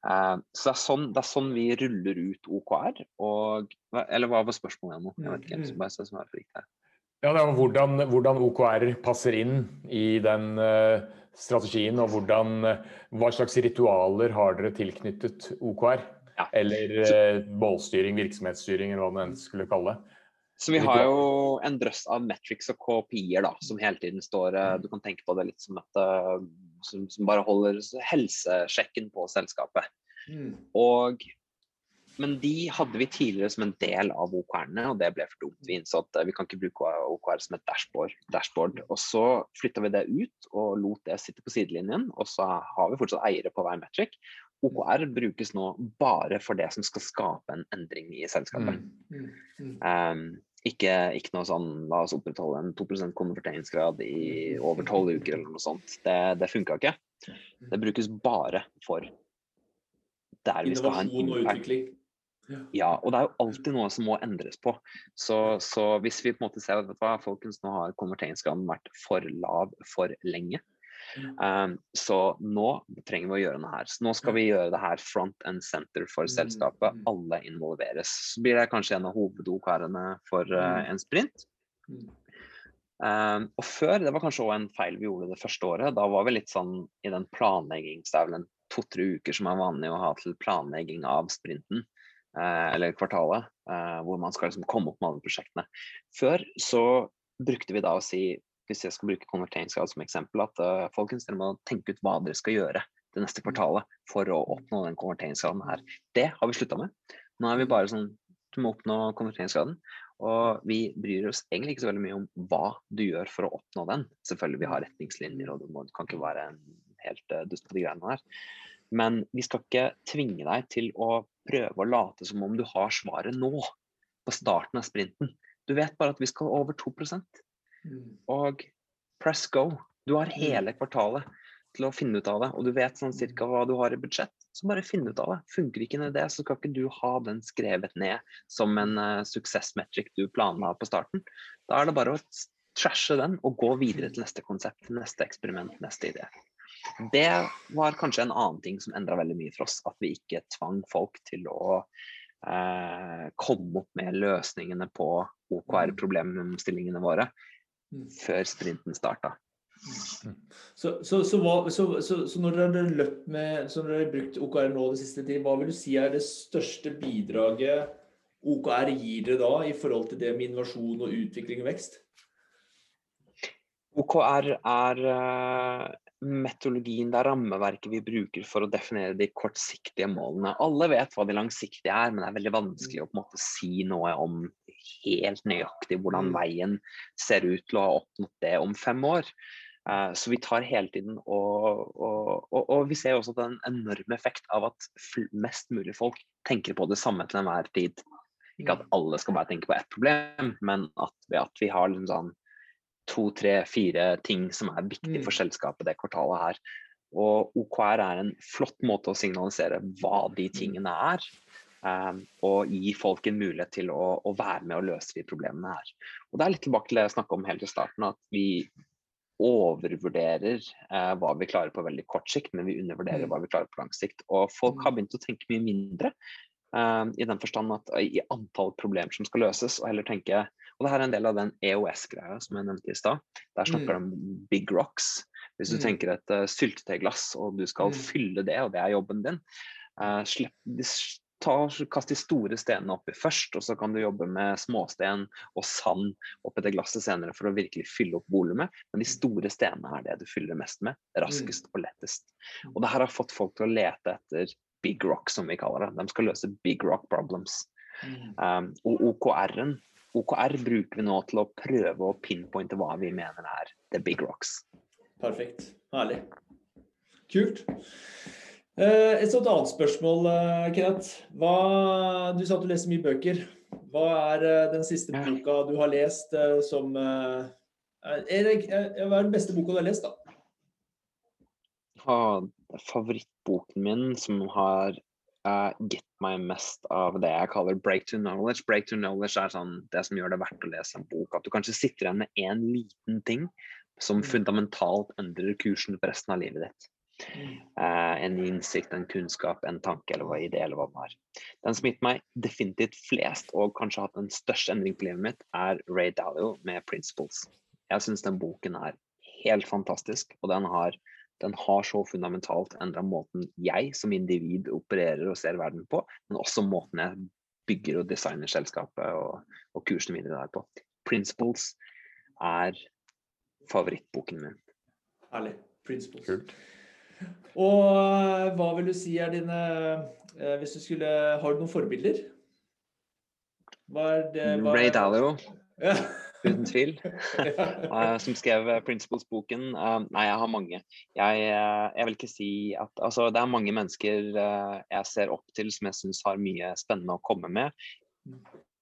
Uh, så det er, sånn, det er, sånn, vi ruller ut OKR. Og, eller hva var spørsmålet nå? Jeg vet ikke. Så bare se som er riktig Ja, det var hvordan, hvordan, OKR passer inn i den uh, strategien, og hvordan, hva slags ritualer har dere tilknyttet OKR? Ja. Eller eh, målstyring, virksomhetsstyring, eller hva man skulle kalle det. Så vi har jo en drøss av metrics og KPI-er da, som hele tiden står eh, Du kan tenke på det litt som at eh, som, som bare holder helsesjekken på selskapet. Mm. Og men de hadde vi tidligere som en del av OKR-ene, og det ble for dumt. Vi innså at vi kan ikke bruke OKR som et dashboard. dashboard. Og så flytta vi det ut og lot det sitte på sidelinjen. Og så har vi fortsatt eiere på hver metric. OKR brukes nå bare for det som skal skape en endring i selskapet. Mm. Mm. Um, ikke, ikke, noe sånn la oss opprettholde en 2% konverteringsgrad i over tolv uker eller noe sånt. Det, det funka ikke. Det brukes bare for der vi skal ha en impact. Ja, og det er jo alltid noe som må endres på. Så, så hvis vi på en måte ser at vet du hva, folkens, nå har konverteringsgraden vært for lav for lenge, Um, så nå trenger vi å gjøre noe her. Så nå skal vi gjøre det her front and center for selskapet. Mm. Alle involveres. Så blir det kanskje en av hovedokærene for uh, en sprint. Um, og før, det var kanskje òg en feil vi gjorde det første året. Da var vi litt sånn i den planleggings... Det er vel en to-tre uker som er vanlig å ha til planlegging av sprinten. Eh, eller kvartalet, eh, hvor man skal liksom komme opp med alle prosjektene. Før så brukte vi da å si hvis jeg skal bruke konverteringsgrad som eksempel, at uh, folkens, dere må tenke ut hva dere skal gjøre det neste kvartalet for å oppnå den konverteringsgraden her. Det har vi slutta med. Nå er vi bare sånn du må oppnå konverteringsgraden. Og vi bryr oss egentlig ikke så veldig mye om hva du gjør for å oppnå den. Selvfølgelig vi har retningslinjer, og du kan ikke være en helt uh, dust på de greiene her. Men vi skal ikke tvinge deg til å prøve å late som om du har svaret nå, på starten av sprinten. Du vet bare at vi skal over 2 Mm. Og press go. Du har mm. hele kvartalet til å finne ut av det, og du vet sånn cirka hva du har i budsjett. Så bare finn ut av det. Funker ikke det, så skal ikke du ha den skrevet ned som en uh, suksessmetric du planla på starten. Da er det bare å trashe den og gå videre til neste konsept, neste eksperiment, neste idé. Det var kanskje en annen ting som endra veldig mye for oss. At vi ikke tvang folk til å eh, komme opp med løsningene på OKR-problemstillingene våre. Mm. før sprinten starta. Mm. Så, så, så, hva, så, når dere har løpt med, så når dere har brukt OKR nå det siste tid, hva vil du si er det største bidraget OKR gir dere da i forhold til det med innovasjon og utvikling og vekst? OKR er uh, metodologien, det er rammeverket vi bruker for å definere de kortsiktige målene. Alle vet hva de langsiktige er, men det er veldig vanskelig å på en måte si noe om helt nøyaktig hvordan mm. veien ser ut til å ha oppnådd det om fem år. Uh, så vi tar hele tiden og, og, og, og, vi ser også en enorm effekt av at mest mulig folk tenker på det samme til enhver tid. Ikke at mm. alle skal bare tenke på ett problem, men at, at vi har liksom sånn to, tre, fire ting som er viktig for mm. selskapet det kvartalet her. Og OKR er en flott måte å signalisere hva de tingene er. Um, og gi folk en mulighet til å, å, være med og løse de problemene her. Og Det er litt tilbake til det jeg snakka om helt i starten, at vi overvurderer eh, hva vi klarer på veldig kort sikt, men vi undervurderer mm. hva vi klarer på lang sikt. Og folk mm. har begynt å tenke mye mindre, eh, i den forstand at uh, i antall problemer som skal løses, og heller tenke og det her er en del av den EOS-greia som jeg nevnte i stad. Der snakker de mm. om big rocks. Hvis du mm. tenker et uh, syltetøyglass og du skal mm. fylle det, og det er jobben din, uh, slipp, ta, kast de store stenene oppi først, og så kan du jobbe med småsten og sand oppi det glasset senere for å virkelig fylle opp volumet. Men de store stenene er det du fyller mest med, raskest og lettest. Og det her har fått folk til å lete etter big rock, som vi kaller det. De skal løse big rock problems. Um, og OKR-en OKR bruker vi nå til å prøve å pinpointe hva vi mener er the big rocks. Perfekt. Herlig. Kult. Eh, et sånt annet spørsmål, eh, Kenneth. Hva, du sa at du leser mye bøker. Hva er eh, den siste boka du har lest som Erik, hva er den beste boka du har lest, da? favorittboken min som har uh, gitt meg mest av det jeg kaller break to knowledge. Break to knowledge er sånn, det som gjør det verdt å lese en bok. At du kanskje sitter igjen med én liten ting som mm. fundamentalt endrer kursen for resten av livet ditt. Uh, en innsikt, en kunnskap, en tanke eller hva idé eller hva det er. Den som har gitt meg definitivt flest og kanskje hatt den største endring på livet mitt, er Ray Dalio med 'Principles'. Jeg syns den boken er helt fantastisk, og den har den har så fundamentalt endra måten jeg som individ opererer og ser verden på, men også måten jeg bygger og designer selskapet og, og kursene mine der på. Principles er favorittboken min. Herlig. Principles. Kult. Og eh, hva vil du si er dine eh, Hvis du skulle Har du noen forbilder? Er det, hva... Ray Dalio. Ja uten tvil. uh, som skrev eh, Principles-boken. Uh, nei, jeg har mange. Jeg, uh, jeg, vil ikke si at Altså, det er mange mennesker jeg ser opp til som jeg syns har mye spennende å komme med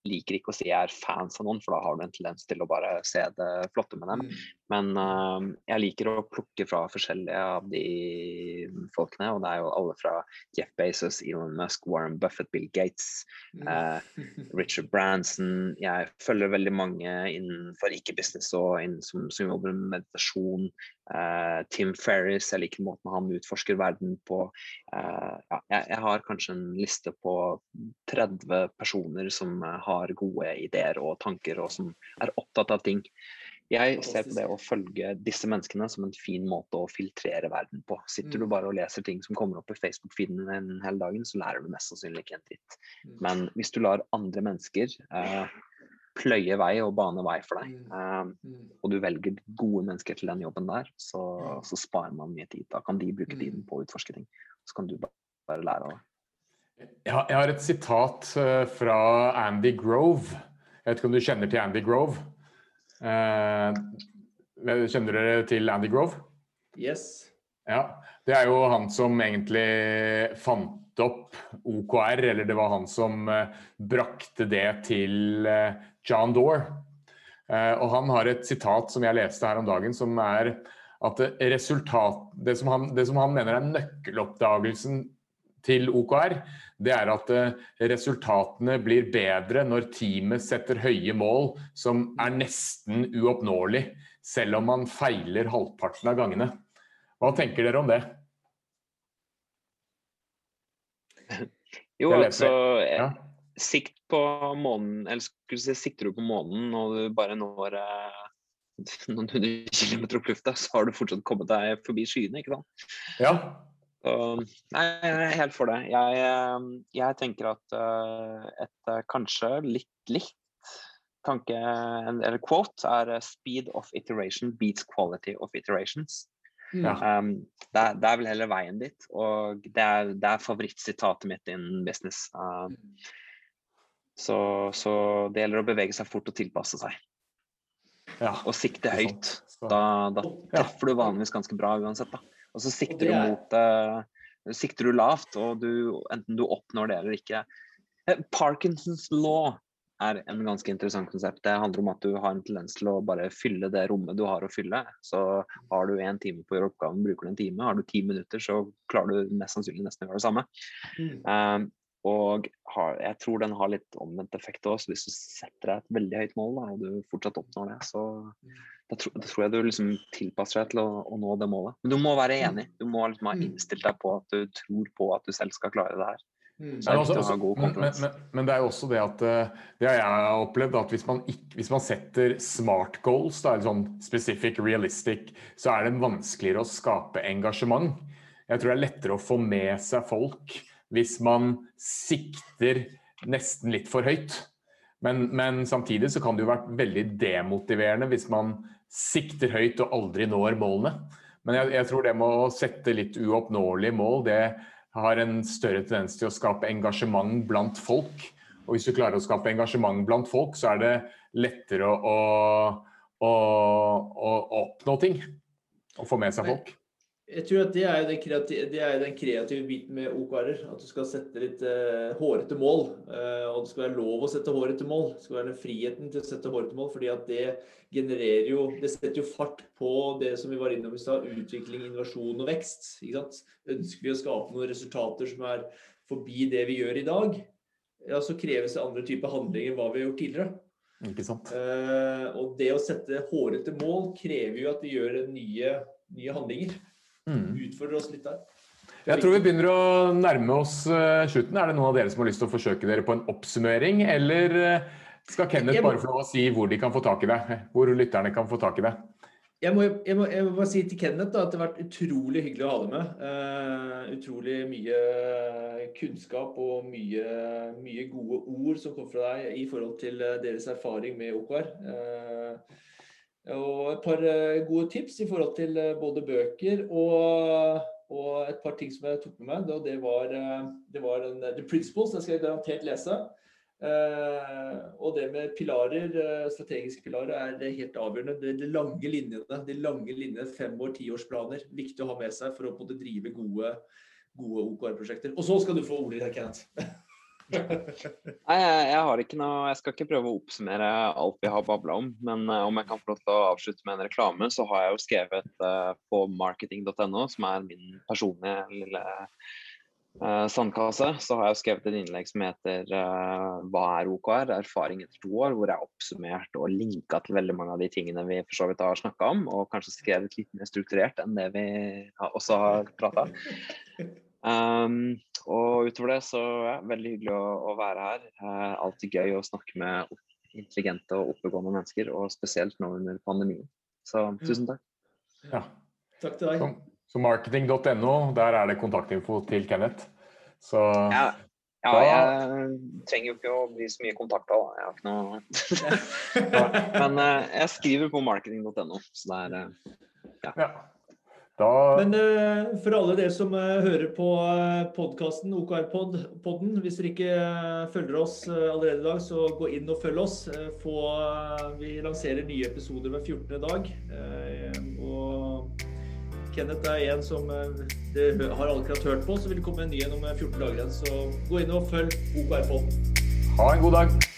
liker ikke å si jeg er fans av noen, for da har du en tendens til å bare se det flotte med dem. Mm. Men uh, jeg liker å plukke fra forskjellige av de folkene, og det er jo alle fra Jeff Bezos, Elon Musk, Warren Buffett, Bill Gates, uh, Richard Branson. Jeg følger veldig mange innenfor ikke-business og innen, som, som, jobber med meditasjon. Uh, Tim Ferris, jeg liker måten han utforsker verden på. ja, jeg, jeg, har kanskje en liste på 30 personer som har gode ideer og tanker, og som er opptatt av ting. Jeg ser på det å følge disse menneskene som en fin måte å filtrere verden på. Sitter du mm. bare og leser ting som kommer opp i Facebook-feeden en hel dagen, så lærer du mest sannsynlig ikke en dritt. Mm. Men hvis du lar andre mennesker eh, pløye vei og bane vei for deg, Um, og du velger gode mennesker til den jobben der, så, så, sparer man mye tid. Da kan de bruke tiden på å utforske ting. Så kan du bare lære av det. Jeg har et sitat eh, fra Andy Grove. Jeg vet ikke om du kjenner til Andy Grove? Eh, kjenner dere til Andy Grove? Yes. Ja, Det er jo han som egentlig fant opp OKR, eller det var han som eh, brakte det til John Dore. Og han har et sitat som jeg leste her om dagen, som er at resultat, det, som han, det som han mener er nøkkeloppdagelsen til OKR, det er at eh, resultatene blir bedre når teamet setter høye mål som er nesten uoppnåelig, selv om man feiler halvparten av gangene. Hva tenker dere om det? Jo, altså ja. Sikt på månen, eller skulle si, sikter du på månen og du bare når eh, noen hundre kilometer opp lufta, så har du fortsatt kommet deg forbi skyene, ikke sant? Ja, så, nei, jeg er helt for det. Jeg, eh, jeg tenker at uh, et uh, kanskje litt likt tanke, eller quote, er 'speed of iteration beats quality of iterations'. Ja. Um, det, er, det, er, vel heller veien dit, og det er, det er favorittsitatet mitt innen business. Uh, så, så, det gjelder å bevege seg fort og tilpasse seg. Ja. Og sikte høyt. Da, da treffer du vanligvis ganske bra uansett. da. Og så sikter du mot uh, Sikter du lavt, og du, enten du oppnår det eller ikke. Eh, Parkinsons law er en ganske interessant konsept. Det handler om at du har en tendens til å bare fylle det rommet du har å fylle. Så har du én time på å gjøre oppgaven, bruker du en time. Har du ti minutter, så klarer du mest sannsynlig nesten å gjøre det samme. Mm. Um, og har, jeg tror den har litt omvendt effekt også. Hvis du setter deg et veldig høyt mål da, og du fortsatt oppnår det, så da, tro, da tror jeg du liksom tilpasser deg til å, å, nå det målet. Men du må være mm. enig. Du må liksom ha mm. innstilt deg på at du tror på at du selv skal klare det her. Mm. Men, også, også, men, men, men, det er jo også det at eh, det har jeg opplevd, at hvis man, ikke, hvis man setter smart goals, da, sånn specific, realistic, så er det vanskeligere å skape engasjement. Jeg tror det er lettere å få med seg folk hvis man sikter nesten litt for høyt. Men, men, samtidig så kan det jo være veldig demotiverende hvis man sikter høyt og aldri når målene. Men jeg, jeg tror det med å sette litt uoppnåelige mål, det har en større tendens til å skape engasjement blant folk. Og hvis du klarer å skape engasjement blant folk, så er det lettere å, å, å, å oppnå ting. Og få med seg folk. Jeg tror at det er, den kreative, det er den kreative biten med OKR-er. At du skal sette litt uh, hårete mål. Uh, og det skal være lov å sette hårete mål. Det skal være den friheten til å sette hårete mål. fordi at det genererer jo Det setter jo fart på det som vi var innom i stad. Utvikling, innovasjon og vekst. Ikke sant? Ønsker vi å skape noen resultater som er forbi det vi gjør i dag, ja, så kreves det andre typer handlinger enn hva vi har gjort tidligere. Ikke sant? Uh, og det å sette hårete mål krever jo at vi gjør nye, nye handlinger. Mm. Utfordre oss litt der. Jeg tror vi begynner å nærme oss uh, slutten. Er det noen av dere som har lyst til å forsøke dere på en oppsummering, eller uh, skal Kenneth bare få lov å si hvor de kan få tak i det? Hvor lytterne kan få tak i det? Jeg må, jeg, må, jeg må, bare si til Kenneth da, at det har vært utrolig hyggelig å ha deg med. Uh, utrolig mye kunnskap og mye, mye, gode ord som kom fra deg i forhold til deres erfaring med OKR. Uh, og et par eh, gode tips i forhold til eh, både bøker og, og et par ting som jeg tok med meg. Det var, eh, det var en, The Principles, den skal jeg garantert lese. og det med pilarer, strategiske pilarer er helt avgjørende. Det de lange linjene, de lange linjene, fem- og tiårsplaner. Viktig å ha med seg for å både drive gode, gode OKR-prosjekter. Og så skal du få ordet, Kenneth. Nei, jeg, jeg, har ikke noe Jeg skal ikke prøve å oppsummere alt vi har babla om. Men uh, om jeg kan få lov til å avslutte med en reklame, så har jeg jo skrevet uh, på marketing.no, som er min personlige lille uh, sandkasse, så har jeg skrevet et innlegg som heter 'Hva er OKR?' Erfaring etter to år, hvor jeg har oppsummert og linka til veldig mange av de tingene vi for så vidt har snakka om, og kanskje skrevet litt mer strukturert enn det vi også har prata. Um, og utover det så ja, veldig hyggelig å, å være her. Uh, alltid gøy å snakke med intelligente og oppegående mennesker, og spesielt nå under pandemien. Så tusen takk. Ja. Takk til deg. Så, så marketing.no, der er det kontaktinfo til Kenneth. Så ja. Ja, jeg trenger jo ikke å bli så mye kontakta, Jeg har ikke noe Men uh, jeg skriver på marketing.no, så det er uh, ja. Da... Men uh, for alle dere som uh, hører på uh, podkasten OKR-podden, hvis dere ikke følger oss allerede i dag, så gå inn og følg oss. Få, vi lanserer nye episoder hver 14. dag. og Kenneth er en som dere har akkurat hørt på, så vil det komme en ny en om 14 dager igjen. Så gå inn og følg OKR-podden. Ha en god dag.